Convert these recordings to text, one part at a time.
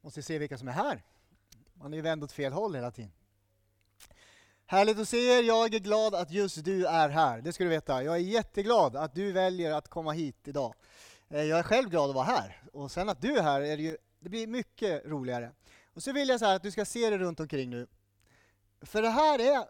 Måste se vilka som är här. Man är ju vänd åt fel håll hela tiden. Härligt att se er. Jag är glad att just du är här. Det ska du veta. Jag är jätteglad att du väljer att komma hit idag. Eh, jag är själv glad att vara här. Och sen att du är här, är det, ju, det blir mycket roligare. Och så vill jag så att du ska se dig runt omkring nu. För det här är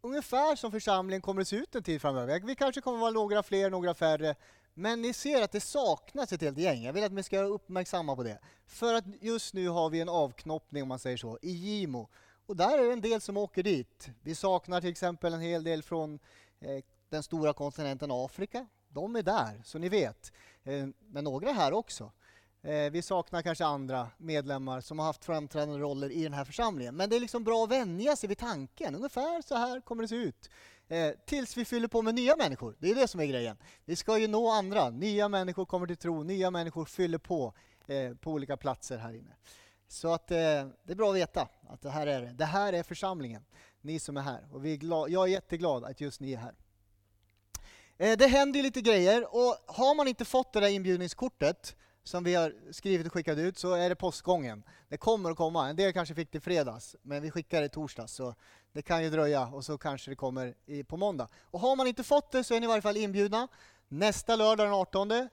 ungefär som församlingen kommer att se ut en tid framöver. Vi kanske kommer att vara några fler, några färre. Men ni ser att det saknas ett helt gäng. Jag vill att ni ska vara uppmärksamma på det. För att just nu har vi en avknoppning, om man säger så, i Gimo. Och där är det en del som åker dit. Vi saknar till exempel en hel del från eh, den stora kontinenten Afrika. De är där, så ni vet. Eh, men några är här också. Eh, vi saknar kanske andra medlemmar som har haft framträdande roller i den här församlingen. Men det är liksom bra att vänja sig vid tanken. Ungefär så här kommer det se ut. Eh, tills vi fyller på med nya människor. Det är det som är grejen. Vi ska ju nå andra. Nya människor kommer till tro. Nya människor fyller på eh, på olika platser här inne. Så att eh, det är bra att veta att det här är det. här är församlingen. Ni som är här. Och vi är glad, jag är jätteglad att just ni är här. Eh, det händer ju lite grejer och har man inte fått det där inbjudningskortet som vi har skrivit och skickat ut så är det postgången. Det kommer att komma. En del kanske fick det i fredags, men vi skickar det torsdags. Så det kan ju dröja och så kanske det kommer i, på måndag. Och har man inte fått det så är ni i varje fall inbjudna. Nästa lördag den 18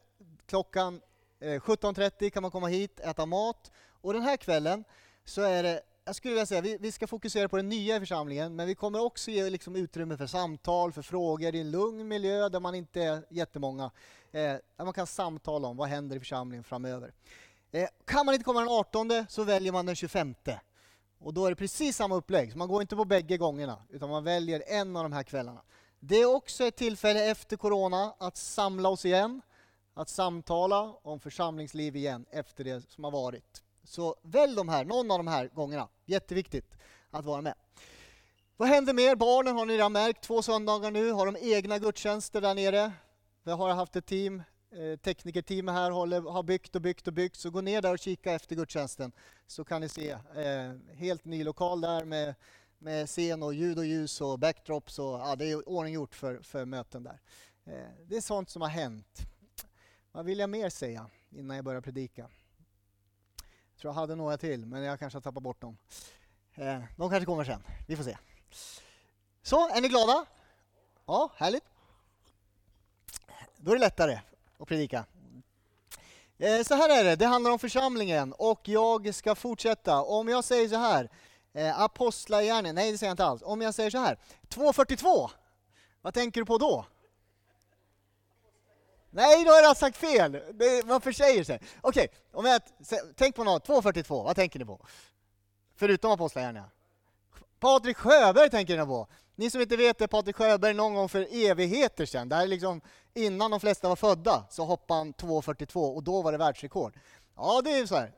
klockan eh, 17.30 kan man komma hit, äta mat. Och den här kvällen så är det jag skulle vilja säga vi, vi ska fokusera på den nya i församlingen, men vi kommer också ge liksom utrymme för samtal, för frågor i en lugn miljö där man inte är jättemånga. Eh, där man kan samtala om vad händer i församlingen framöver. Eh, kan man inte komma den 18 så väljer man den 25. Och då är det precis samma upplägg, så man går inte på bägge gångerna, utan man väljer en av de här kvällarna. Det är också ett tillfälle efter corona att samla oss igen, att samtala om församlingsliv igen efter det som har varit. Så välj de här, någon av de här gångerna. Jätteviktigt att vara med. Vad händer mer? Barnen har ni redan märkt, två söndagar nu har de egna gudstjänster där nere. Vi har haft ett team, eh, teknikerteam här håller, har byggt och byggt och byggt, så gå ner där och kika efter gudstjänsten så kan ni se. Eh, helt ny lokal där med, med scen och ljud och ljus och backdrops och ja, det är ordning gjort för, för möten där. Eh, det är sånt som har hänt. Vad vill jag mer säga innan jag börjar predika? Tror jag hade några till, men jag kanske har tappat bort dem. Eh, de kanske kommer sen. Vi får se. Så, är ni glada? Ja, härligt. Då är det lättare att predika. Eh, så här är det, det handlar om församlingen och jag ska fortsätta. Om jag säger så här, eh, Apostlagärningarna, nej det säger jag inte alls. Om jag säger så här, 2.42, vad tänker du på då? Nej, då har jag sagt fel! Det, man försäger sig? Okej, om jag, tänk på något, 2.42, vad tänker ni på? Förutom Apostlagärningarna. Patrik Sjöberg tänker ni på. Ni som inte vet det, Patrik Sjöberg någon gång för evigheter sedan, det här är liksom innan de flesta var födda, så hoppade han 2.42 och då var det världsrekord. Ja, det är så här.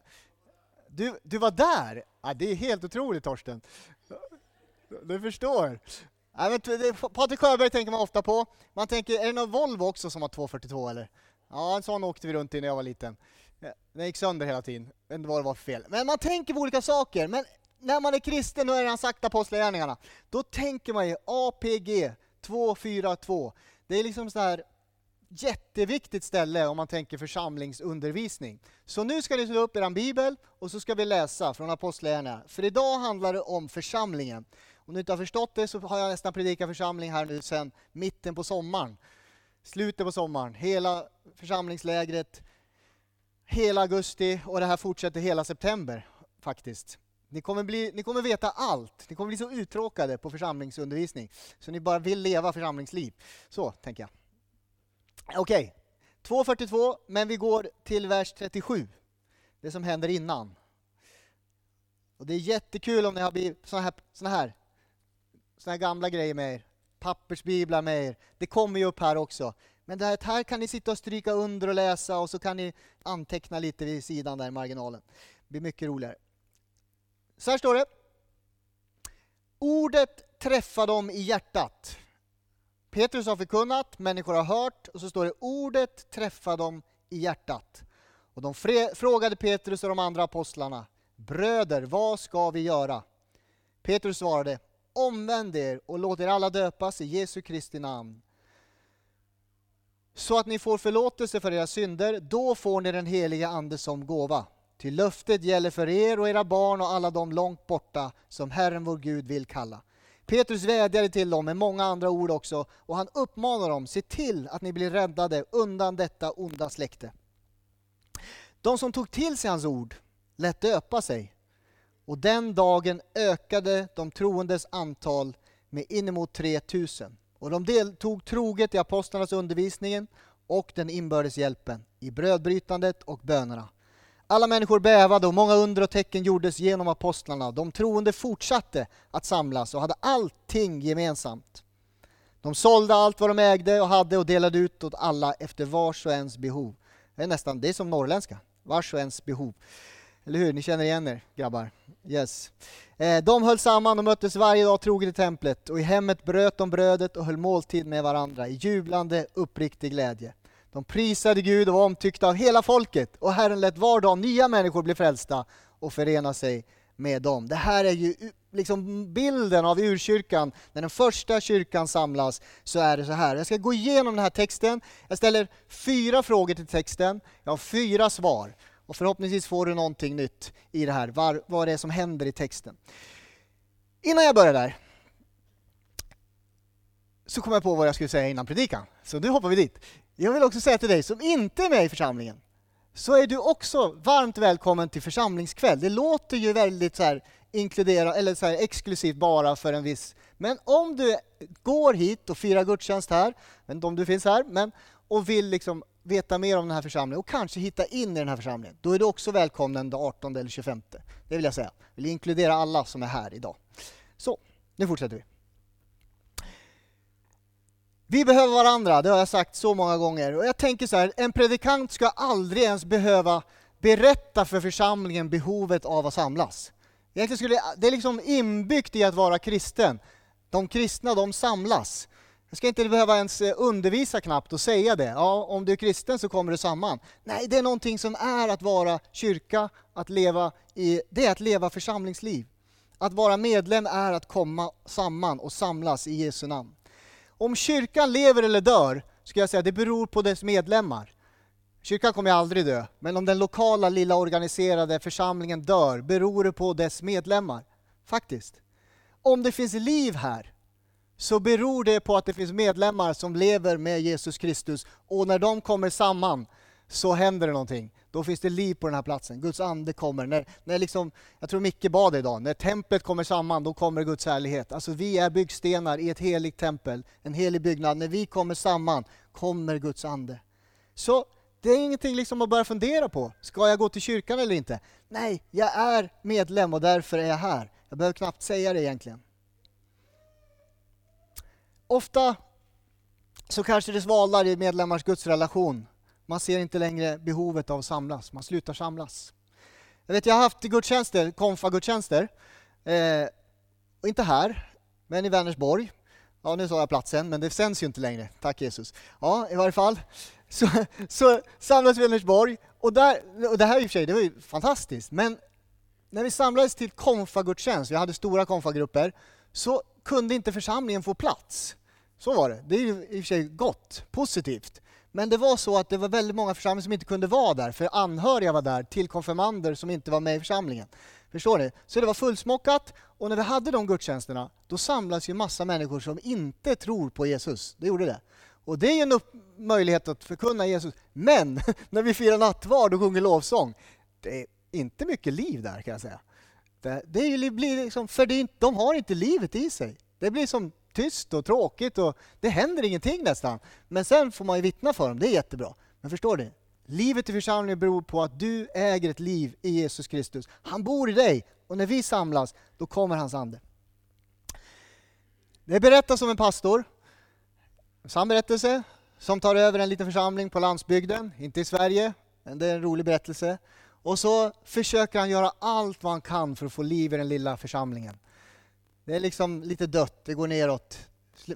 Du, du var där? Ja, det är helt otroligt Torsten. Du förstår. Ja, men Patrik Sjöberg tänker man ofta på. Man tänker, är det någon Volvo också som har 242 eller? Ja, en sån åkte vi runt i när jag var liten. Den gick sönder hela tiden. Jag vet inte vad det var för fel. Men man tänker på olika saker. Men när man är kristen, och är han sagt apostlagärningarna, då tänker man ju APG 242. Det är liksom så här jätteviktigt ställe om man tänker församlingsundervisning. Så nu ska ni slå upp er bibel och så ska vi läsa från Apostlagärningarna. För idag handlar det om församlingen. Om du inte har förstått det så har jag nästan predikat församling här nu sedan mitten på sommaren. Slutet på sommaren, hela församlingslägret, hela augusti och det här fortsätter hela september faktiskt. Ni kommer, bli, ni kommer veta allt. Ni kommer bli så uttråkade på församlingsundervisning så ni bara vill leva församlingsliv. Så tänker jag. Okej, okay. 2.42, men vi går till vers 37. Det som händer innan. Och Det är jättekul om ni har blivit såna här, såna här såna här gamla grejer med er, pappersbiblar med er. Det kommer ju upp här också. Men det här, här kan ni sitta och stryka under och läsa och så kan ni anteckna lite vid sidan där i marginalen. Det blir mycket roligare. Så här står det. Ordet träffar dem i hjärtat. Petrus har förkunnat, människor har hört och så står det ordet träffar dem i hjärtat. Och de frågade Petrus och de andra apostlarna, bröder, vad ska vi göra? Petrus svarade, omvänd er och låt er alla döpas i Jesu Kristi namn. Så att ni får förlåtelse för era synder, då får ni den heliga Ande som gåva. Ty löftet gäller för er och era barn och alla de långt borta som Herren vår Gud vill kalla. Petrus vädjade till dem med många andra ord också och han uppmanar dem, se till att ni blir räddade undan detta onda släkte. De som tog till sig hans ord lät döpa sig och den dagen ökade de troendes antal med inemot 3000 och de deltog troget i apostlarnas undervisningen och den inbördes hjälpen, i brödbrytandet och bönerna. Alla människor bävade och många under och tecken gjordes genom apostlarna. De troende fortsatte att samlas och hade allting gemensamt. De sålde allt vad de ägde och hade och delade ut åt alla efter vars och ens behov. Det är nästan, det är som norrländska, vars och ens behov. Eller hur? Ni känner igen er grabbar? Yes. Eh, de höll samman och möttes varje dag troget i templet och i hemmet bröt de brödet och höll måltid med varandra i jublande uppriktig glädje. De prisade Gud och var omtyckta av hela folket och Herren lät var dag nya människor bli frälsta och förena sig med dem. Det här är ju liksom bilden av urkyrkan. När den första kyrkan samlas så är det så här. Jag ska gå igenom den här texten. Jag ställer fyra frågor till texten. Jag har fyra svar. Och förhoppningsvis får du någonting nytt i det här, var, vad det är som händer i texten. Innan jag börjar där så kom jag på vad jag skulle säga innan predikan. Så nu hoppar vi dit. Jag vill också säga till dig som inte är med i församlingen, så är du också varmt välkommen till församlingskväll. Det låter ju väldigt så här inkludera, eller så här exklusivt bara för en viss... Men om du går hit och firar gudstjänst här, jag vet inte om du finns här, men, och vill liksom veta mer om den här församlingen och kanske hitta in i den här församlingen, då är du också välkommen den 18 eller 25. Det vill jag säga. Jag vill inkludera alla som är här idag. Så, nu fortsätter vi. Vi behöver varandra, det har jag sagt så många gånger. Och jag tänker så här, en predikant ska aldrig ens behöva berätta för församlingen behovet av att samlas. Egentligen skulle, det är liksom inbyggt i att vara kristen. De kristna, de samlas. Jag ska inte behöva ens eh, undervisa knappt och säga det. Ja, om du är kristen så kommer du samman. Nej, det är någonting som är att vara kyrka, att leva i, det är att leva församlingsliv. Att vara medlem är att komma samman och samlas i Jesu namn. Om kyrkan lever eller dör, ska jag säga, det beror på dess medlemmar. Kyrkan kommer aldrig dö, men om den lokala lilla organiserade församlingen dör, beror det på dess medlemmar. Faktiskt. Om det finns liv här, så beror det på att det finns medlemmar som lever med Jesus Kristus. Och när de kommer samman så händer det någonting. Då finns det liv på den här platsen. Guds ande kommer. När, när liksom, jag tror Micke bad idag, när templet kommer samman, då kommer Guds härlighet. Alltså vi är byggstenar i ett heligt tempel, en helig byggnad. När vi kommer samman kommer Guds ande. Så det är ingenting liksom att börja fundera på. Ska jag gå till kyrkan eller inte? Nej, jag är medlem och därför är jag här. Jag behöver knappt säga det egentligen. Ofta så kanske det svalnar i medlemmars gudsrelation. Man ser inte längre behovet av att samlas, man slutar samlas. Jag vet, jag har haft gudstjänster, konfagudstjänster, eh, inte här, men i Vänersborg. Ja, nu sa jag platsen, men det sänds ju inte längre, tack Jesus. Ja, i varje fall. Så, så samlades vi i Vänersborg, och, där, och det här i och för sig, det var ju fantastiskt, men när vi samlades till konfagudstjänst, vi hade stora konfagrupper, så kunde inte församlingen få plats. Så var det. Det är ju i och för sig gott, positivt. Men det var så att det var väldigt många församlingar som inte kunde vara där, för anhöriga var där till konfirmander som inte var med i församlingen. Förstår ni? Så det var fullsmockat, och när vi hade de gudstjänsterna, då samlades ju massa människor som inte tror på Jesus. Det gjorde det. Och det är en möjlighet att förkunna Jesus. Men när vi firar nattvard och sjunger lovsång, det är inte mycket liv där kan jag säga. Det, det blir liksom, för det, de har inte livet i sig. Det blir som tyst och tråkigt och det händer ingenting nästan. Men sen får man ju vittna för dem, det är jättebra. Men förstår ni? Livet i församlingen beror på att du äger ett liv i Jesus Kristus. Han bor i dig och när vi samlas, då kommer hans ande. Det berättas om en pastor, en sann berättelse, som tar över en liten församling på landsbygden, inte i Sverige, men det är en rolig berättelse. Och så försöker han göra allt vad han kan för att få liv i den lilla församlingen. Det är liksom lite dött, det går neråt.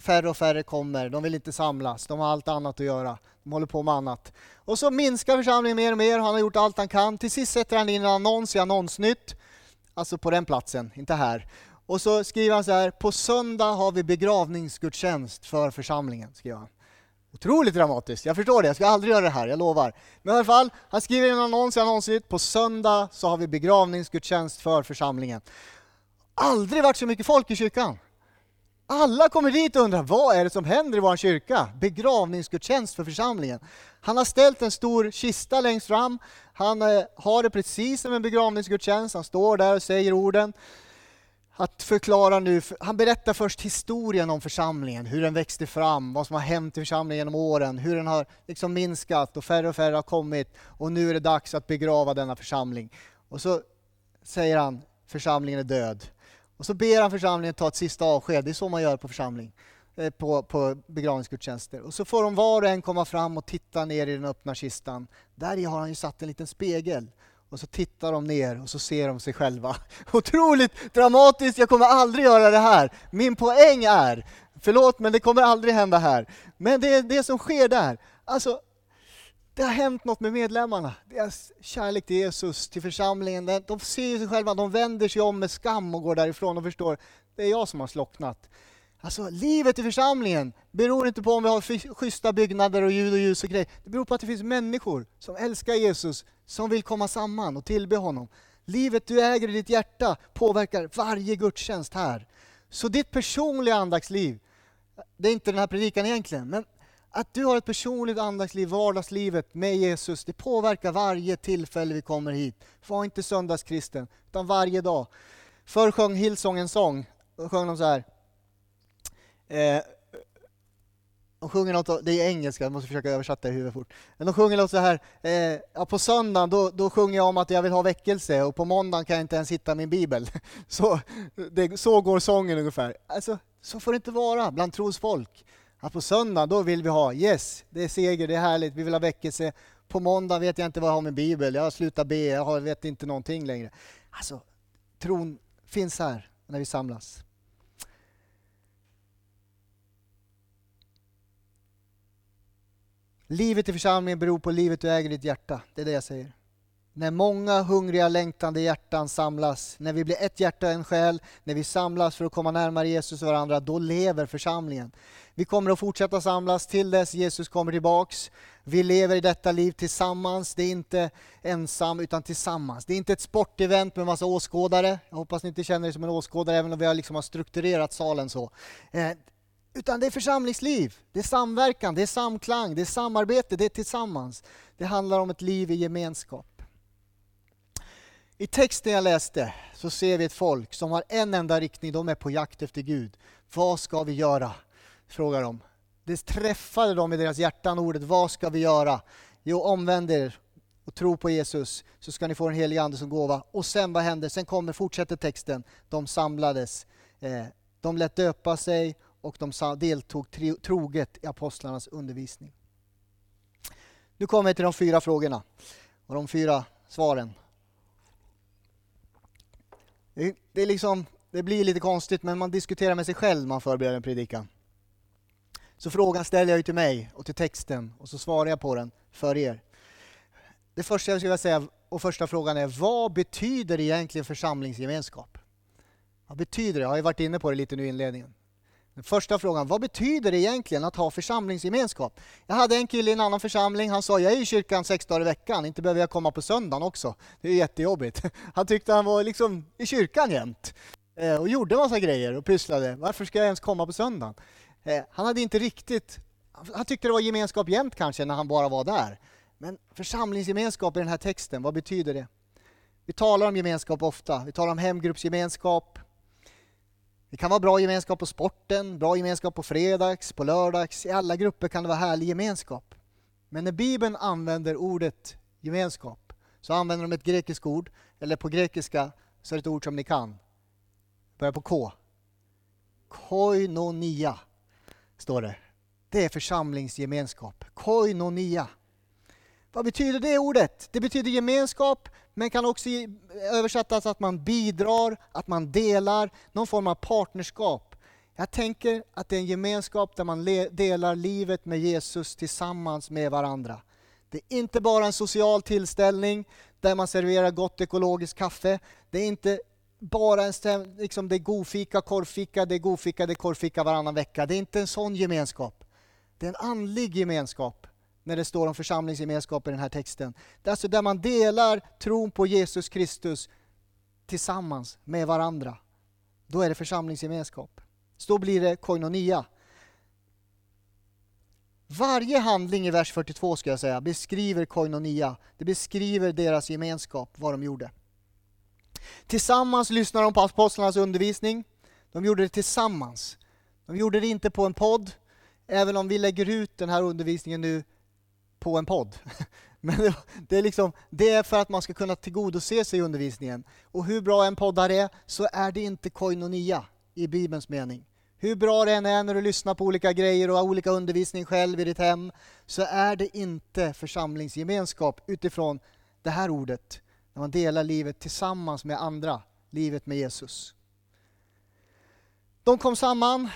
Färre och färre kommer, de vill inte samlas, de har allt annat att göra. De håller på med annat. Och så minskar församlingen mer och mer, han har gjort allt han kan. Till sist sätter han in en annons i Annonsnytt, alltså på den platsen, inte här. Och så skriver han så här, på söndag har vi begravningsgudstjänst för församlingen. Skriver han. Otroligt dramatiskt, jag förstår det. Jag ska aldrig göra det här, jag lovar. Men i alla fall, han skriver en annons i annonsnytt. På söndag så har vi begravningsgudstjänst för församlingen. Aldrig varit så mycket folk i kyrkan. Alla kommer dit och undrar vad är det som händer i vår kyrka? Begravningsgudstjänst för församlingen. Han har ställt en stor kista längst fram. Han eh, har det precis som en begravningsgudstjänst. Han står där och säger orden. Att förklara nu, han berättar först historien om församlingen, hur den växte fram, vad som har hänt i församlingen genom åren, hur den har liksom minskat och färre och färre har kommit och nu är det dags att begrava denna församling. Och så säger han, församlingen är död. Och så ber han församlingen ta ett sista avsked, det är så man gör på församling, eh, på, på begravningsgudstjänster. Och så får de var och en komma fram och titta ner i den öppna kistan. Där har han ju satt en liten spegel. Och så tittar de ner och så ser de sig själva. Otroligt dramatiskt, jag kommer aldrig göra det här. Min poäng är, förlåt men det kommer aldrig hända här. Men det är det som sker där. Alltså, det har hänt något med medlemmarna. Deras kärlek till Jesus, till församlingen. De ser sig själva, de vänder sig om med skam och går därifrån och förstår, det är jag som har slocknat. Alltså livet i församlingen beror inte på om vi har schyssta byggnader och ljud och ljus och grejer. Det beror på att det finns människor som älskar Jesus, som vill komma samman och tillbe honom. Livet du äger i ditt hjärta påverkar varje gudstjänst här. Så ditt personliga andaktsliv, det är inte den här predikan egentligen, men att du har ett personligt andaktsliv, vardagslivet med Jesus, det påverkar varje tillfälle vi kommer hit. Var inte söndagskristen, utan varje dag. Förr sjöng Hillsong en sång, då sjöng de så här. Eh, de sjunger något, det är engelska, jag måste försöka översätta det i huvudet fort. Men de sjunger något så här, eh, ja, på söndagen då, då sjunger jag om att jag vill ha väckelse och på måndagen kan jag inte ens hitta min bibel. Så, det, så går sången ungefär. Alltså, så får det inte vara bland trosfolk. Att på söndag då vill vi ha, yes, det är seger, det är härligt, vi vill ha väckelse. På måndag vet jag inte vad jag har med bibel, jag har slutat be, jag vet inte någonting längre. Alltså, tron finns här när vi samlas. Livet i församlingen beror på livet du äger i ditt hjärta. Det är det jag säger. När många hungriga, längtande hjärtan samlas, när vi blir ett hjärta, en själ, när vi samlas för att komma närmare Jesus och varandra, då lever församlingen. Vi kommer att fortsätta samlas till dess Jesus kommer tillbaks. Vi lever i detta liv tillsammans, det är inte ensam utan tillsammans. Det är inte ett sportevent med massa åskådare. Jag hoppas ni inte känner er som en åskådare även om vi har, liksom har strukturerat salen så. Eh, utan det är församlingsliv, det är samverkan, det är samklang, det är samarbete, det är tillsammans. Det handlar om ett liv i gemenskap. I texten jag läste så ser vi ett folk som har en enda riktning, de är på jakt efter Gud. Vad ska vi göra? Frågar de. Det träffade dem i deras hjärtan ordet, vad ska vi göra? Jo, omvänd er och tro på Jesus så ska ni få den Helige ande som gåva. Och sen vad hände? Sen kommer, fortsätter texten, de samlades. Eh, de lät döpa sig och de deltog troget i apostlarnas undervisning. Nu kommer vi till de fyra frågorna och de fyra svaren. Det, är liksom, det blir lite konstigt, men man diskuterar med sig själv när man förbereder en predikan. Så frågan ställer jag ju till mig och till texten och så svarar jag på den för er. Det första jag skulle säga, och första frågan är, vad betyder egentligen församlingsgemenskap? Vad betyder det? Jag har ju varit inne på det lite nu i inledningen. Den första frågan, vad betyder det egentligen att ha församlingsgemenskap? Jag hade en kille i en annan församling, han sa jag är i kyrkan sex dagar i veckan, inte behöver jag komma på söndagen också. Det är jättejobbigt. Han tyckte han var liksom i kyrkan jämt eh, och gjorde massa grejer och pysslade. Varför ska jag ens komma på söndagen? Eh, han hade inte riktigt, han tyckte det var gemenskap jämt kanske när han bara var där. Men församlingsgemenskap i den här texten, vad betyder det? Vi talar om gemenskap ofta, vi talar om hemgruppsgemenskap, det kan vara bra gemenskap på sporten, bra gemenskap på fredags, på lördags. I alla grupper kan det vara härlig gemenskap. Men när Bibeln använder ordet gemenskap så använder de ett grekiskt ord, eller på grekiska så är det ett ord som ni kan. Börjar på K. Koinonia står det. Det är församlingsgemenskap. Koinonia. Vad betyder det ordet? Det betyder gemenskap, men kan också översättas att man bidrar, att man delar, någon form av partnerskap. Jag tänker att det är en gemenskap där man delar livet med Jesus tillsammans med varandra. Det är inte bara en social tillställning där man serverar gott ekologiskt kaffe. Det är inte bara en liksom det är godfika, korvfika, det är godfika, det är korvfika varannan vecka. Det är inte en sån gemenskap. Det är en andlig gemenskap när det står om församlingsgemenskap i den här texten. Det är alltså där man delar tron på Jesus Kristus tillsammans med varandra. Då är det församlingsgemenskap. Så då blir det koinonia. Varje handling i vers 42 ska jag säga beskriver koinonia. Det beskriver deras gemenskap, vad de gjorde. Tillsammans lyssnade de på apostlarnas undervisning. De gjorde det tillsammans. De gjorde det inte på en podd, även om vi lägger ut den här undervisningen nu på en podd. Men det är, liksom, det är för att man ska kunna tillgodose sig i undervisningen. Och hur bra en poddare är, så är det inte koinonia i Bibelns mening. Hur bra det än är när du lyssnar på olika grejer och har olika undervisning själv i ditt hem, så är det inte församlingsgemenskap utifrån det här ordet, när man delar livet tillsammans med andra, livet med Jesus. De kom samman,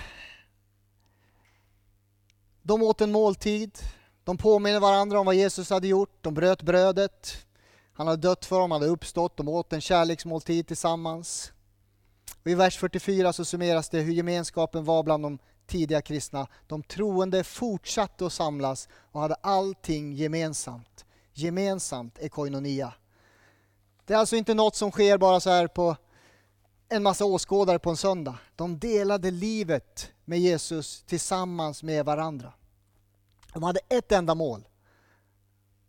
de åt en måltid, de påminner varandra om vad Jesus hade gjort, de bröt brödet, han hade dött för dem, han hade uppstått, de åt en kärleksmåltid tillsammans. Och I vers 44 så summeras det hur gemenskapen var bland de tidiga kristna. De troende fortsatte att samlas och hade allting gemensamt. Gemensamt är koinonia. Det är alltså inte något som sker bara så här på en massa åskådare på en söndag. De delade livet med Jesus tillsammans med varandra. De hade ett enda mål.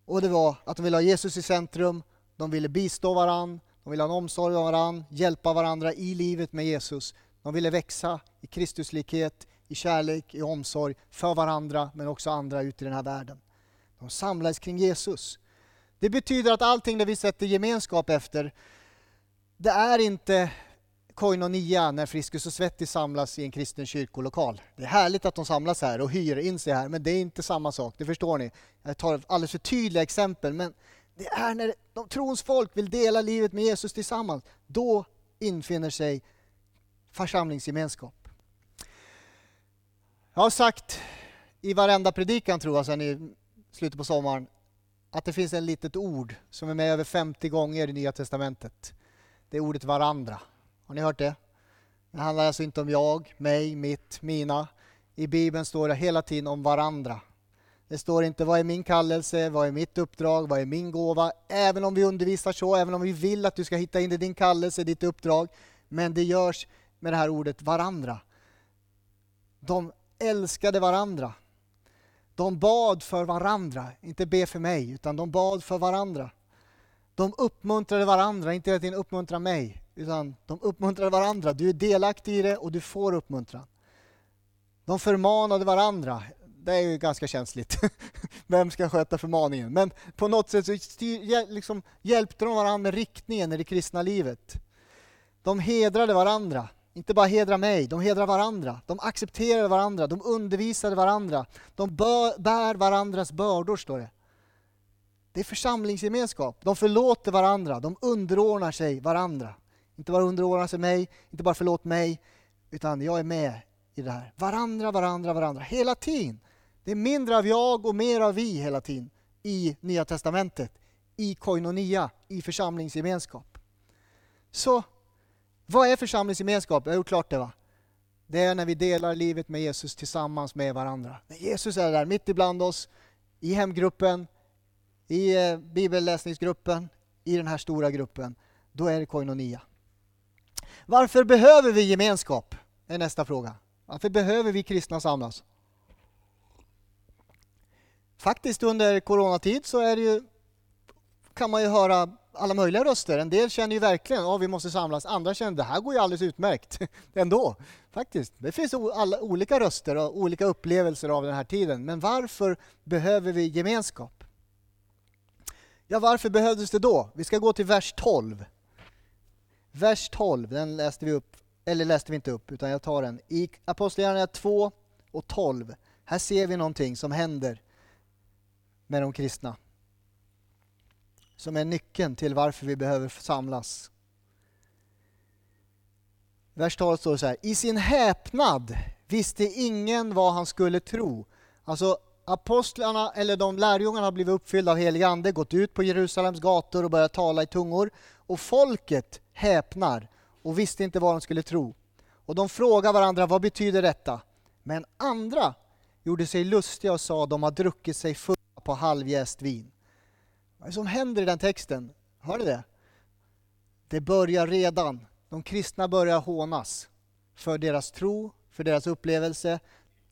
Och det var att de ville ha Jesus i centrum, de ville bistå varandra, de ville ha en omsorg om varandra, hjälpa varandra i livet med Jesus. De ville växa i Kristuslikhet, i kärlek, i omsorg för varandra men också andra ute i den här världen. De samlades kring Jesus. Det betyder att allting det vi sätter gemenskap efter, det är inte koinonia när Friskus och Svettis samlas i en kristen kyrkolokal. Det är härligt att de samlas här och hyr in sig här, men det är inte samma sak, det förstår ni. Jag tar alldeles för tydliga exempel, men det är när de trons folk vill dela livet med Jesus tillsammans. Då infinner sig församlingsgemenskap. Jag har sagt i varenda predikan tror jag sedan i slutet på sommaren att det finns ett litet ord som är med över 50 gånger i Nya Testamentet. Det är ordet varandra. Har ni hört det? Det handlar alltså inte om jag, mig, mitt, mina. I Bibeln står det hela tiden om varandra. Det står inte vad är min kallelse, vad är mitt uppdrag, vad är min gåva. Även om vi undervisar så, även om vi vill att du ska hitta in i din kallelse, ditt uppdrag. Men det görs med det här ordet varandra. De älskade varandra. De bad för varandra, inte be för mig, utan de bad för varandra. De uppmuntrade varandra, inte hela tiden uppmuntra mig, utan de uppmuntrade varandra. Du är delaktig i det och du får uppmuntran. De förmanade varandra det är ju ganska känsligt. Vem ska sköta förmaningen? Men på något sätt så styr, liksom, hjälpte de varandra med riktningen i det kristna livet. De hedrade varandra. Inte bara hedra mig, de hedrar varandra. De accepterade varandra, de undervisade varandra. De bär varandras bördor, står det. Det är församlingsgemenskap. De förlåter varandra, de underordnar sig varandra. Inte bara underordna sig mig, inte bara förlåt mig, utan jag är med i det här. Varandra, varandra, varandra, hela tiden. Det är mindre av jag och mer av vi hela tiden i Nya Testamentet, i koinonia, i församlingsgemenskap. Så vad är församlingsgemenskap? Jag har gjort klart det va? Det är när vi delar livet med Jesus tillsammans med varandra. När Jesus är där mitt ibland oss, i hemgruppen, i eh, bibelläsningsgruppen, i den här stora gruppen, då är det koinonia. Varför behöver vi gemenskap? är nästa fråga. Varför behöver vi kristna samlas? faktiskt under coronatid så är det ju, kan man ju höra alla möjliga röster. En del känner ju verkligen att vi måste samlas, andra känner att det här går ju alldeles utmärkt ändå. Faktiskt. Det finns alla olika röster och olika upplevelser av den här tiden. Men varför behöver vi gemenskap? Ja, varför behövdes det då? Vi ska gå till vers 12. Vers 12, den läste vi upp, eller läste vi inte upp, utan jag tar den. I Apostlagärningarna 2 och 12, här ser vi någonting som händer med de kristna. Som är nyckeln till varför vi behöver samlas. Vers 12 står det så här. I sin häpnad visste ingen vad han skulle tro. Alltså apostlarna, eller de lärjungarna har blivit uppfyllda av helig ande, gått ut på Jerusalems gator och börjat tala i tungor. Och folket häpnar och visste inte vad de skulle tro. Och de frågar varandra, vad betyder detta? Men andra gjorde sig lustiga och sa de har druckit sig fulla på halvjäst vin. Vad är det som händer i den texten? Hör ni det? Det börjar redan. De kristna börjar hånas för deras tro, för deras upplevelse.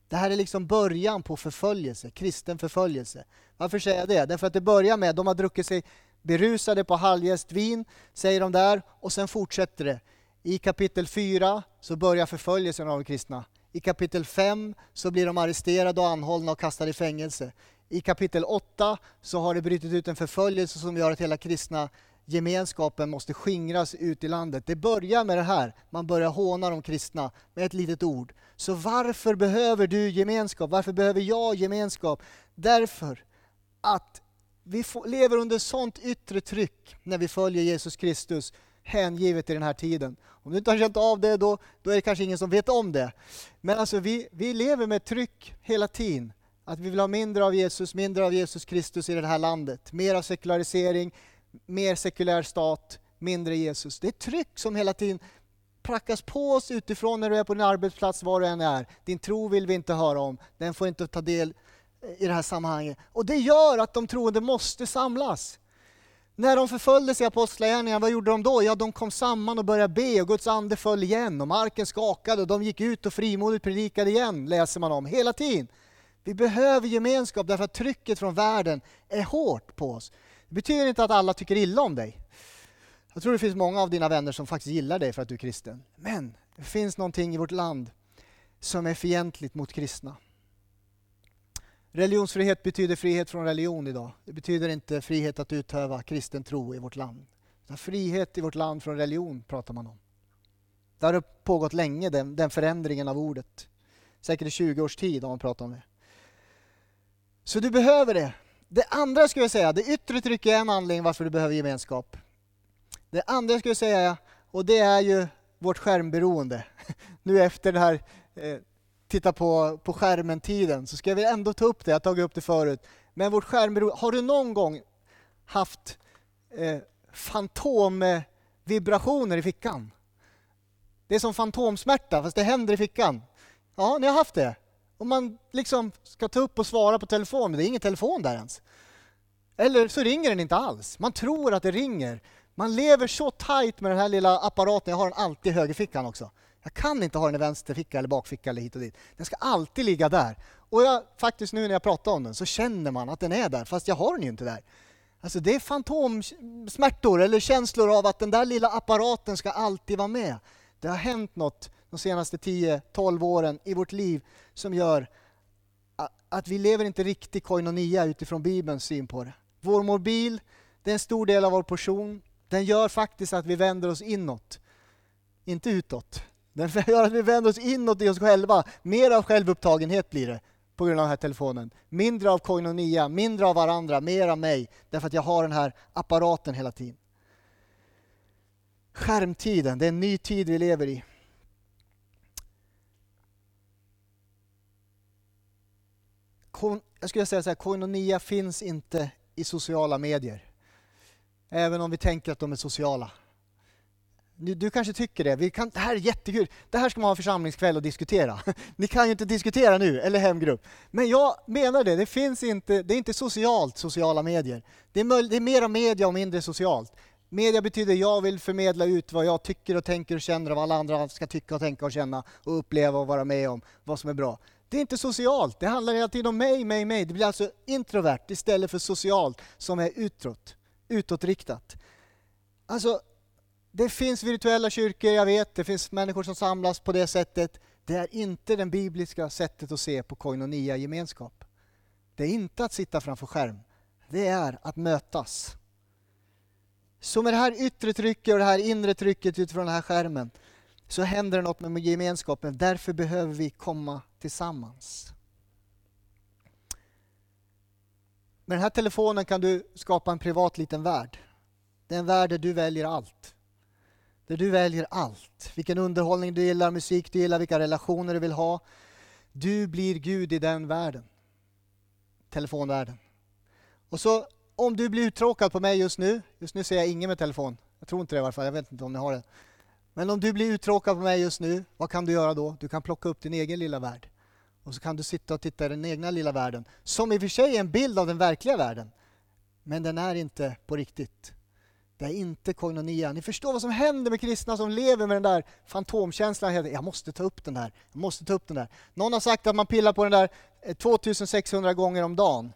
Det här är liksom början på förföljelse, kristen förföljelse. Varför säger jag det? Därför att det börjar med, de har druckit sig berusade på halvjäst vin, säger de där, och sen fortsätter det. I kapitel 4 så börjar förföljelsen av de kristna. I kapitel 5 så blir de arresterade och anhållna och kastade i fängelse. I kapitel 8 så har det brutit ut en förföljelse som gör att hela kristna gemenskapen måste skingras ut i landet. Det börjar med det här, man börjar håna de kristna med ett litet ord. Så varför behöver du gemenskap? Varför behöver jag gemenskap? Därför att vi lever under sånt yttre tryck när vi följer Jesus Kristus hängivet i den här tiden. Om du inte har känt av det, då, då är det kanske ingen som vet om det. Men alltså vi, vi lever med tryck hela tiden. Att vi vill ha mindre av Jesus, mindre av Jesus Kristus i det här landet. Mer av sekularisering, mer sekulär stat, mindre Jesus. Det är tryck som hela tiden prackas på oss utifrån när du är på din arbetsplats, var du än är. Din tro vill vi inte höra om, den får inte ta del i det här sammanhanget. Och det gör att de troende måste samlas. När de förföljdes i Apostlagärningarna, vad gjorde de då? Ja, de kom samman och började be och Guds ande föll igen och marken skakade och de gick ut och frimodigt predikade igen, läser man om, hela tiden. Vi behöver gemenskap därför att trycket från världen är hårt på oss. Det betyder inte att alla tycker illa om dig. Jag tror det finns många av dina vänner som faktiskt gillar dig för att du är kristen. Men det finns någonting i vårt land som är fientligt mot kristna. Religionsfrihet betyder frihet från religion idag. Det betyder inte frihet att utöva kristen tro i vårt land. Frihet i vårt land från religion pratar man om. Det har pågått länge, den, den förändringen av ordet. Säkert i 20 års tid har man pratat om det. Så du behöver det. Det andra skulle jag säga, det yttre trycket är en anledning varför du behöver gemenskap. Det andra skulle jag säga, och det är ju vårt skärmberoende. Nu efter det här eh, titta på, på skärmen-tiden så ska vi ändå ta upp det, jag har tagit upp det förut. Men vårt skärmberoende, har du någon gång haft eh, fantomvibrationer i fickan? Det är som fantomsmärta fast det händer i fickan. Ja, ni har haft det. Om man liksom ska ta upp och svara på telefon, men det är ingen telefon där ens. Eller så ringer den inte alls. Man tror att det ringer. Man lever så tajt med den här lilla apparaten, jag har den alltid i högerfickan också. Jag kan inte ha den i vänsterficka eller bakficka eller hit och dit. Den ska alltid ligga där. Och jag, faktiskt nu när jag pratar om den så känner man att den är där, fast jag har den ju inte där. Alltså det är fantomsmärtor eller känslor av att den där lilla apparaten ska alltid vara med. Det har hänt något de senaste 10-12 åren i vårt liv som gör att vi lever inte riktigt koinonia utifrån Bibelns syn på det. Vår mobil, det är en stor del av vår portion. Den gör faktiskt att vi vänder oss inåt, inte utåt. Den gör att vi vänder oss inåt i oss själva. Mer av självupptagenhet blir det på grund av den här telefonen. Mindre av koinonia, mindre av varandra, mer av mig. Därför att jag har den här apparaten hela tiden. Skärmtiden, det är en ny tid vi lever i. jag skulle säga så här, koinonia finns inte i sociala medier. Även om vi tänker att de är sociala. Du, du kanske tycker det. Vi kan, det här är jättekul. Det här ska man ha en församlingskväll och diskutera. Ni kan ju inte diskutera nu, eller hemgrupp. Men jag menar det, det finns inte, det är inte socialt, sociala medier. Det är, möj, det är mera media och mindre socialt. Media betyder jag vill förmedla ut vad jag tycker och tänker och känner och vad alla andra ska tycka och tänka och känna och uppleva och vara med om vad som är bra. Det är inte socialt, det handlar hela tiden om mig, mig, mig. Det blir alltså introvert istället för socialt som är utåt, utåtriktat. Alltså, det finns virtuella kyrkor, jag vet, det finns människor som samlas på det sättet. Det är inte det bibliska sättet att se på koinonia gemenskap. Det är inte att sitta framför skärm. Det är att mötas. Så med det här yttre trycket och det här inre trycket utifrån den här skärmen så händer det något med gemenskapen. Därför behöver vi komma tillsammans. Med den här telefonen kan du skapa en privat liten värld. Det är en värld där du väljer allt. Där du väljer allt. Vilken underhållning du gillar, musik du gillar, vilka relationer du vill ha. Du blir Gud i den världen. Telefonvärlden. Och så om du blir uttråkad på mig just nu, just nu ser jag ingen med telefon. Jag tror inte det i alla fall, jag vet inte om ni har det. Men om du blir uttråkad på mig just nu, vad kan du göra då? Du kan plocka upp din egen lilla värld. Och så kan du sitta och titta i den egna lilla världen, som i och för sig är en bild av den verkliga världen. Men den är inte på riktigt. Det är inte koinonia. Ni förstår vad som händer med kristna som lever med den där fantomkänslan. Jag måste ta upp den där. Jag måste ta upp den där. Någon har sagt att man pillar på den där eh, 2600 gånger om dagen.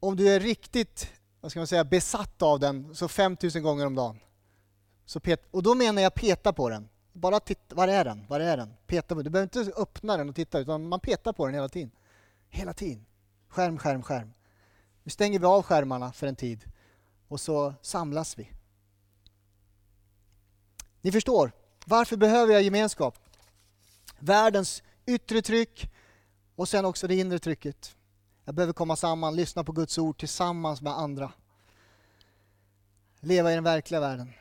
Om du är riktigt vad ska man säga, besatt av den, så 5000 gånger om dagen. Så pet, och då menar jag peta på den. Bara titta, var är den? Var är den? Peta på den. Du behöver inte öppna den och titta, utan man petar på den hela tiden. Hela tiden. Skärm, skärm, skärm. Nu stänger vi av skärmarna för en tid och så samlas vi. Ni förstår, varför behöver jag gemenskap? Världens yttre tryck och sen också det inre trycket. Jag behöver komma samman, lyssna på Guds ord tillsammans med andra. Leva i den verkliga världen.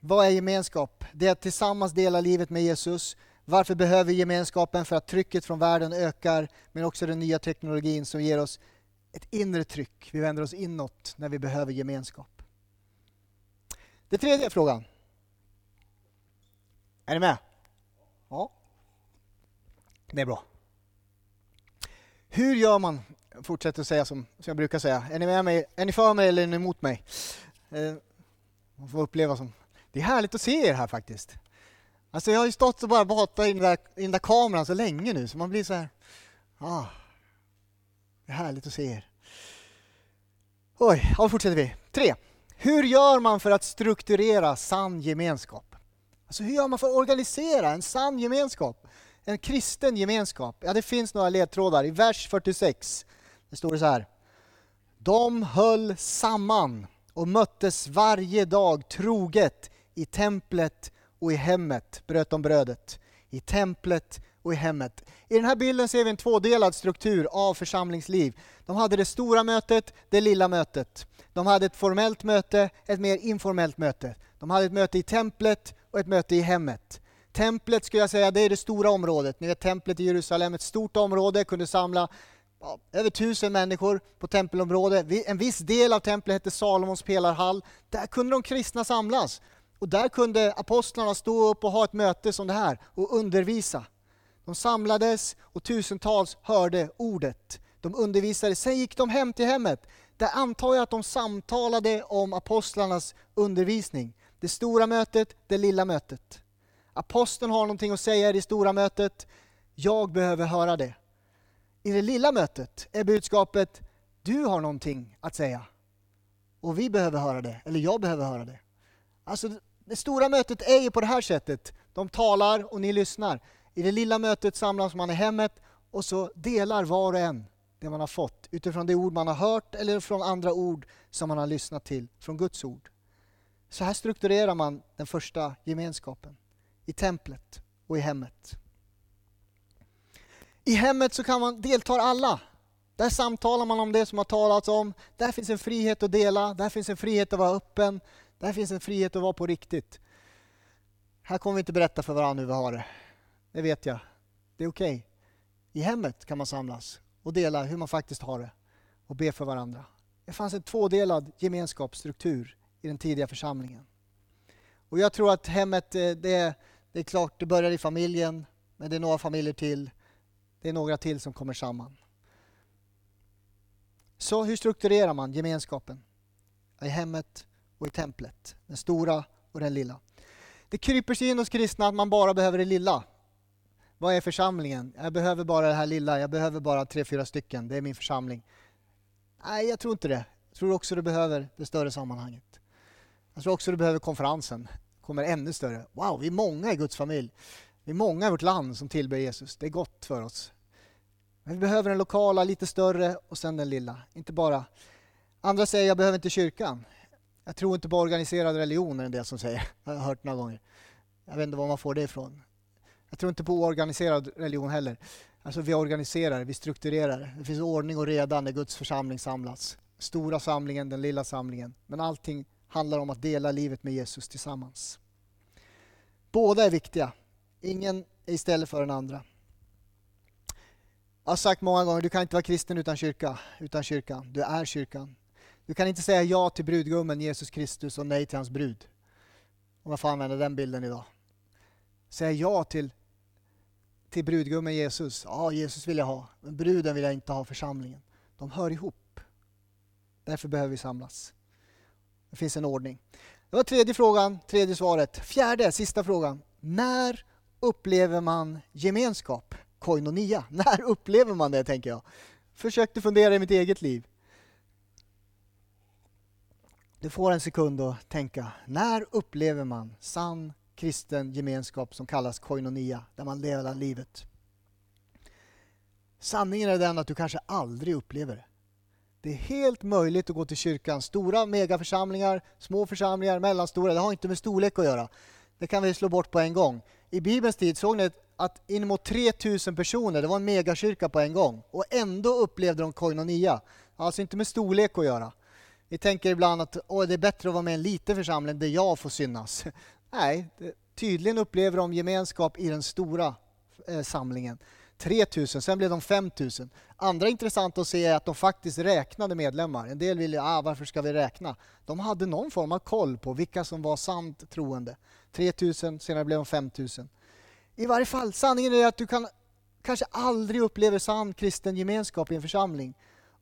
Vad är gemenskap? Det är att tillsammans dela livet med Jesus. Varför behöver vi gemenskapen? För att trycket från världen ökar, men också den nya teknologin som ger oss ett inre tryck. Vi vänder oss inåt när vi behöver gemenskap. Den tredje frågan. Är ni med? Ja. Det är bra. Hur gör man? Jag fortsätter att säga som, som jag brukar säga. Är ni med mig? Är ni för mig eller är ni emot mig? Eh, man får uppleva som... Det är härligt att se er här faktiskt. Alltså jag har ju stått och bara pratat i den där, i den där kameran så länge nu så man blir så här... Ah, det är härligt att se er. Oj, ja, fortsätter vi. Tre. Hur gör man för att strukturera sann gemenskap? Alltså hur gör man för att organisera en sann gemenskap? En kristen gemenskap? Ja, det finns några ledtrådar. I vers 46 det står det så här. De höll samman och möttes varje dag troget i templet och i hemmet, bröt de brödet. I templet och i hemmet. I den här bilden ser vi en tvådelad struktur av församlingsliv. De hade det stora mötet, det lilla mötet. De hade ett formellt möte, ett mer informellt möte. De hade ett möte i templet och ett möte i hemmet. Templet skulle jag säga, det är det stora området. Ni vet templet i Jerusalem, ett stort område, kunde samla ja, över tusen människor på tempelområdet. En viss del av templet hette Salomons pelarhall. Där kunde de kristna samlas. Och där kunde apostlarna stå upp och ha ett möte som det här och undervisa. De samlades och tusentals hörde ordet. De undervisade, sen gick de hem till hemmet. Där antar jag att de samtalade om apostlarnas undervisning. Det stora mötet, det lilla mötet. Aposteln har någonting att säga i det stora mötet. Jag behöver höra det. I det lilla mötet är budskapet, du har någonting att säga. Och vi behöver höra det, eller jag behöver höra det. Alltså det stora mötet är ju på det här sättet. De talar och ni lyssnar. I det lilla mötet samlas man i hemmet och så delar var och en det man har fått utifrån det ord man har hört eller från andra ord som man har lyssnat till från Guds ord. Så här strukturerar man den första gemenskapen i templet och i hemmet. I hemmet så kan man delta alla. Där samtalar man om det som har talats om. Där finns en frihet att dela, där finns en frihet att vara öppen, där finns en frihet att vara på riktigt. Här kommer vi inte berätta för varandra hur vi har det. Det vet jag. Det är okej. Okay. I hemmet kan man samlas och dela hur man faktiskt har det och be för varandra. Det fanns en tvådelad gemenskapsstruktur i den tidiga församlingen. Och Jag tror att hemmet, eh, det, det är klart, det börjar i familjen, men det är några familjer till. Det är några till som kommer samman. Så hur strukturerar man gemenskapen? I hemmet och i templet. Den stora och den lilla. Det kryper sig in hos kristna att man bara behöver det lilla. Vad är församlingen? Jag behöver bara det här lilla, jag behöver bara tre, fyra stycken, det är min församling. Nej, jag tror inte det. Jag tror också du behöver det större sammanhanget. Jag tror också du behöver konferensen, kommer ännu större. Wow, vi är många i Guds familj. Vi är många i vårt land som tillber Jesus. Det är gott för oss. Men vi behöver den lokala, lite större och sen den lilla. Inte bara... Andra säger jag behöver inte kyrkan. Jag tror inte på organiserad religion, är det en del som säger. Jag har hört några gånger. Jag vet inte var man får det ifrån. Jag tror inte på oorganiserad religion heller. Alltså vi organiserar, vi strukturerar. Det finns ordning och reda när Guds församling samlas. Stora samlingen, den lilla samlingen. Men allting handlar om att dela livet med Jesus tillsammans. Båda är viktiga. Ingen är istället för den andra. Jag har sagt många gånger, du kan inte vara kristen utan kyrka, utan kyrkan. Du är kyrkan. Du kan inte säga ja till brudgummen Jesus Kristus och nej till hans brud. Om jag får använda den bilden idag. Säga ja till till brudgummen Jesus. Ja, Jesus vill jag ha, men bruden vill jag inte ha, församlingen. De hör ihop. Därför behöver vi samlas. Det finns en ordning. Det var tredje frågan, tredje svaret. Fjärde, sista frågan. När upplever man gemenskap? Koinonia. När upplever man det, tänker jag. Försökte fundera i mitt eget liv. Du får en sekund att tänka. När upplever man sann kristen gemenskap som kallas koinonia, där man delar livet? Sanningen är den att du kanske aldrig upplever det. Det är helt möjligt att gå till kyrkan. Stora megaförsamlingar, små församlingar, mellanstora. Det har inte med storlek att göra. Det kan vi slå bort på en gång. I Bibelns tid såg ni att inemot 3000 personer, det var en megakyrka på en gång. Och ändå upplevde de koinonia. Alltså inte med storlek att göra. Vi tänker ibland att Åh, det är bättre att vara med i en liten församling där jag får synas. Nej, tydligen upplever de gemenskap i den stora eh, samlingen. 3000, sen blev de 5000. Andra intressanta att se är att de faktiskt räknade medlemmar. En del ville, ah, varför ska vi räkna? De hade någon form av koll på vilka som var sant troende. 3000, senare blev de 5000. I varje fall, sanningen är att du kan kanske aldrig upplever sann kristen gemenskap i en församling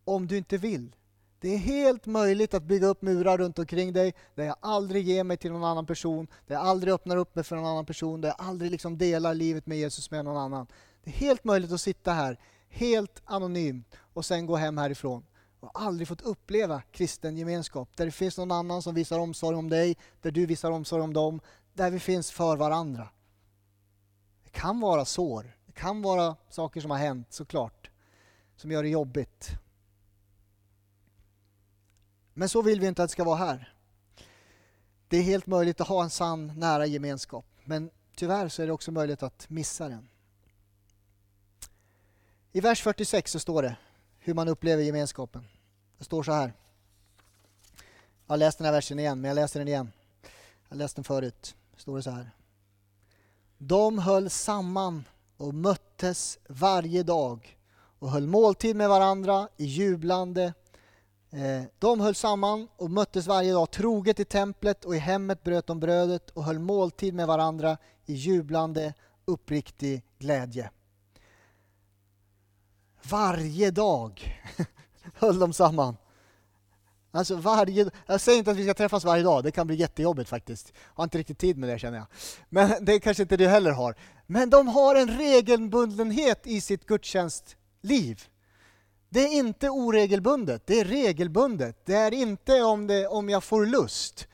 om du inte vill. Det är helt möjligt att bygga upp murar runt omkring dig där jag aldrig ger mig till någon annan person, där jag aldrig öppnar upp mig för någon annan person, där jag aldrig liksom delar livet med Jesus med någon annan. Det är helt möjligt att sitta här helt anonymt och sen gå hem härifrån och aldrig fått uppleva kristen gemenskap. Där det finns någon annan som visar omsorg om dig, där du visar omsorg om dem, där vi finns för varandra. Det kan vara sår, det kan vara saker som har hänt såklart, som gör det jobbigt. Men så vill vi inte att det ska vara här. Det är helt möjligt att ha en sann, nära gemenskap. Men tyvärr så är det också möjligt att missa den. I vers 46 så står det hur man upplever gemenskapen. Det står så här. Jag har läst den här versen igen, men jag läser den igen. Jag har läst den förut. Det står det så här. De höll samman och möttes varje dag och höll måltid med varandra i jublande. Eh, de höll samman och möttes varje dag troget i templet och i hemmet bröt de brödet och höll måltid med varandra i jublande uppriktig glädje. Varje dag höll de samman. Alltså varje, jag säger inte att vi ska träffas varje dag, det kan bli jättejobbigt faktiskt. Jag har inte riktigt tid med det känner jag. Men det kanske inte du heller har. Men de har en regelbundenhet i sitt gudstjänstliv. Det är inte oregelbundet, det är regelbundet. Det är inte om, det, om jag får lust.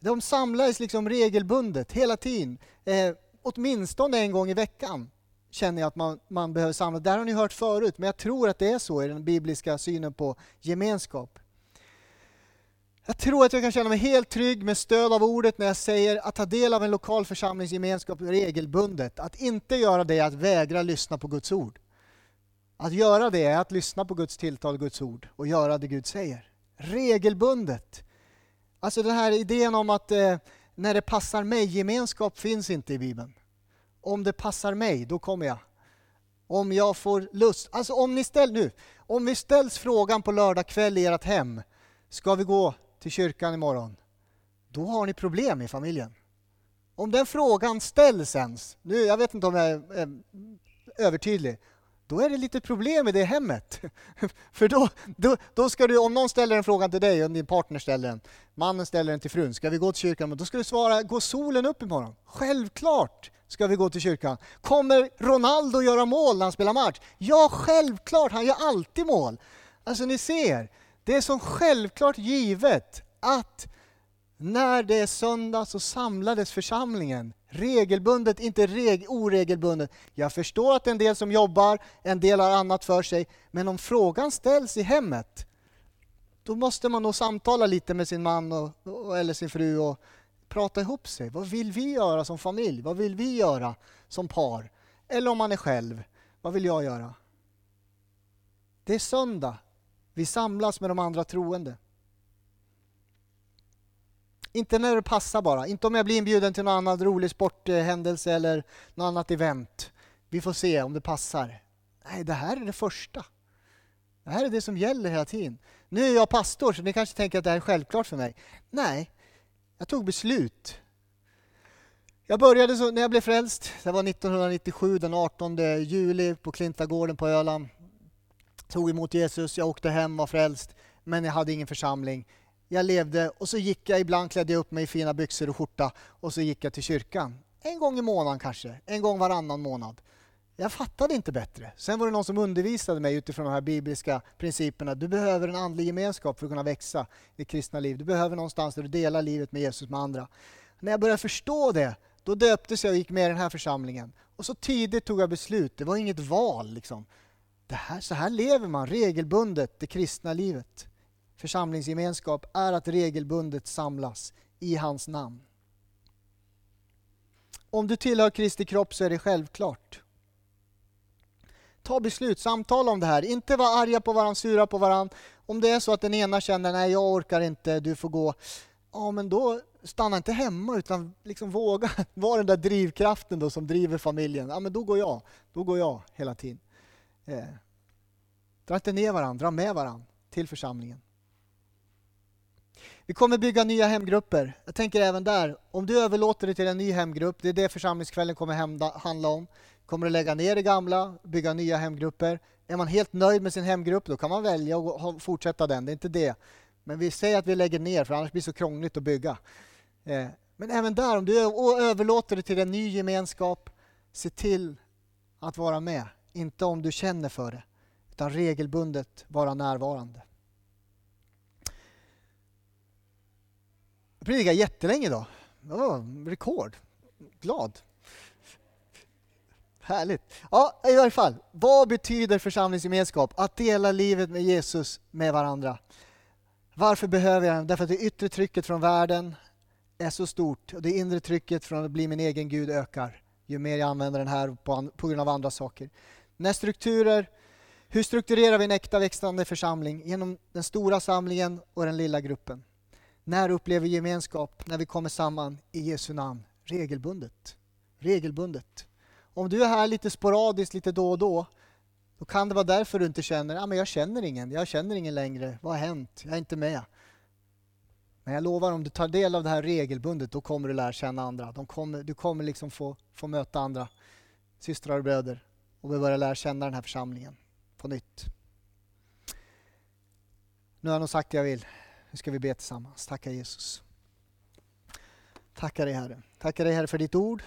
De samlas liksom regelbundet hela tiden. Eh, åtminstone en gång i veckan känner jag att man, man behöver samlas. Det har ni hört förut, men jag tror att det är så i den bibliska synen på gemenskap. Jag tror att jag kan känna mig helt trygg med stöd av ordet när jag säger att ta del av en lokal församlingsgemenskap regelbundet. Att inte göra det är att vägra lyssna på Guds ord. Att göra det är att lyssna på Guds tilltal och Guds ord och göra det Gud säger. Regelbundet. Alltså den här idén om att eh, när det passar mig, gemenskap finns inte i Bibeln. Om det passar mig, då kommer jag. Om jag får lust. Alltså om ni ställ, nu, om vi ställs frågan på lördag kväll i ert hem, ska vi gå till kyrkan imorgon? Då har ni problem i familjen. Om den frågan ställs ens, nu, jag vet inte om jag är, är övertydlig, då är det lite problem i det hemmet. För då, då, då ska du, om någon ställer en fråga till dig, om din partner ställer den, mannen ställer den till frun, ska vi gå till kyrkan? Då ska du svara, går solen upp imorgon? Självklart ska vi gå till kyrkan. Kommer Ronaldo göra mål när han spelar match? Ja, självklart, han gör alltid mål. Alltså ni ser, det är som självklart givet att när det är söndag så samlades församlingen regelbundet, inte reg oregelbundet. Jag förstår att det är en del som jobbar, en del har annat för sig, men om frågan ställs i hemmet, då måste man nog samtala lite med sin man och, eller sin fru och prata ihop sig. Vad vill vi göra som familj? Vad vill vi göra som par? Eller om man är själv, vad vill jag göra? Det är söndag. Vi samlas med de andra troende. Inte när det passar bara. Inte om jag blir inbjuden till någon annan rolig sporthändelse eller något annat event. Vi får se om det passar. Nej, det här är det första. Det här är det som gäller hela tiden. Nu är jag pastor, så ni kanske tänker att det här är självklart för mig. Nej, jag tog beslut. Jag började så, när jag blev frälst, det var 1997 den 18 juli på Klintagården på Öland. Tog emot Jesus, jag åkte hem, var frälst, men jag hade ingen församling. Jag levde och så gick jag, ibland klädde jag upp mig i fina byxor och skjorta och så gick jag till kyrkan. En gång i månaden kanske, en gång varannan månad. Jag fattade inte bättre. Sen var det någon som undervisade mig utifrån de här bibliska principerna. Du behöver en andlig gemenskap för att kunna växa i ditt kristna liv. Du behöver någonstans där du delar livet med Jesus med andra. När jag började förstå det, då döptes jag och gick med i den här församlingen. Och så tidigt tog jag beslut. Det var inget val. Liksom. Det här, så här lever man regelbundet det kristna livet. Församlingsgemenskap är att regelbundet samlas i hans namn. Om du tillhör Kristi kropp så är det självklart. Ta beslut, samtala om det här. Inte vara arga på varandra, sura på varandra. Om det är så att den ena känner nej jag orkar inte, du får gå. Ja men då stanna inte hemma utan liksom våga vara den där drivkraften då som driver familjen. Ja men då går jag, då går jag hela tiden. Eh. Dra inte ner varandra, dra med varandra till församlingen. Vi kommer bygga nya hemgrupper. Jag tänker även där, om du överlåter det till en ny hemgrupp, det är det församlingskvällen kommer handla om. Kommer du lägga ner det gamla, bygga nya hemgrupper. Är man helt nöjd med sin hemgrupp, då kan man välja att fortsätta den. Det är inte det. Men vi säger att vi lägger ner, för annars blir det så krångligt att bygga. Eh, men även där, om du överlåter det till en ny gemenskap, se till att vara med. Inte om du känner för det, utan regelbundet vara närvarande. Predikade jättelänge idag. Det var rekord. Glad. Härligt. Ja, i varje fall. Vad betyder församlingsgemenskap? Att dela livet med Jesus med varandra. Varför behöver jag den? Därför att det yttre trycket från världen är så stort och det inre trycket från att bli min egen Gud ökar ju mer jag använder den här på, på grund av andra saker. När strukturer, hur strukturerar vi en äkta växande församling? Genom den stora samlingen och den lilla gruppen. När upplever vi gemenskap? När vi kommer samman i Jesu namn. Regelbundet. Regelbundet. Om du är här lite sporadiskt, lite då och då, då kan det vara därför du inte känner, ja men jag känner ingen, jag känner ingen längre, vad har hänt, jag är inte med. Men jag lovar, om du tar del av det här regelbundet, då kommer du lära känna andra. De kommer, du kommer liksom få, få möta andra systrar och bröder och börja lära känna den här församlingen på nytt. Nu har jag nog sagt det jag vill. Nu ska vi be tillsammans. Tacka Jesus. Tackar dig Herre. Tackar dig Herre för ditt ord.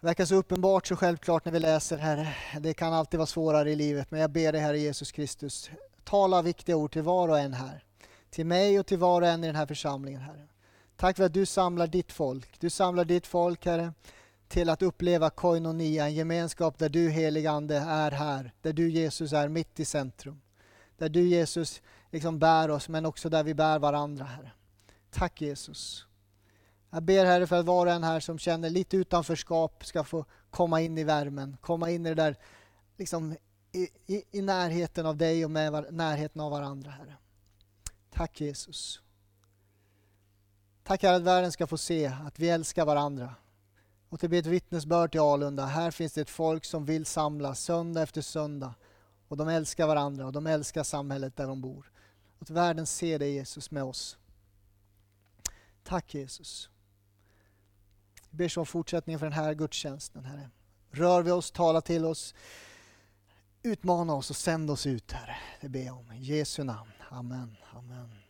Det verkar så uppenbart, så självklart när vi läser Herre. Det kan alltid vara svårare i livet, men jag ber dig Herre Jesus Kristus, tala viktiga ord till var och en här. Till mig och till var och en i den här församlingen Herre. Tack för att du samlar ditt folk. Du samlar ditt folk Herre till att uppleva koinonia, en gemenskap där du helige Ande är här. Där du Jesus är mitt i centrum. Där du Jesus liksom bär oss men också där vi bär varandra Herre. Tack Jesus. Jag ber Herre för att var och en här som känner lite utanförskap ska få komma in i värmen, komma in i det där liksom i, i, i närheten av dig och med närheten av varandra Herre. Tack Jesus. Tack Herre att världen ska få se att vi älskar varandra. Och det blir ett vittnesbörd till Alunda. Här finns det ett folk som vill samlas söndag efter söndag. Och de älskar varandra och de älskar samhället där de bor. Att världen ser dig Jesus med oss. Tack Jesus. Vi ber så om fortsättningen för den här gudstjänsten, Herre. Rör vi oss, tala till oss, utmana oss och sänd oss ut, Herre. Det ber jag om. I Jesu namn. Amen. Amen.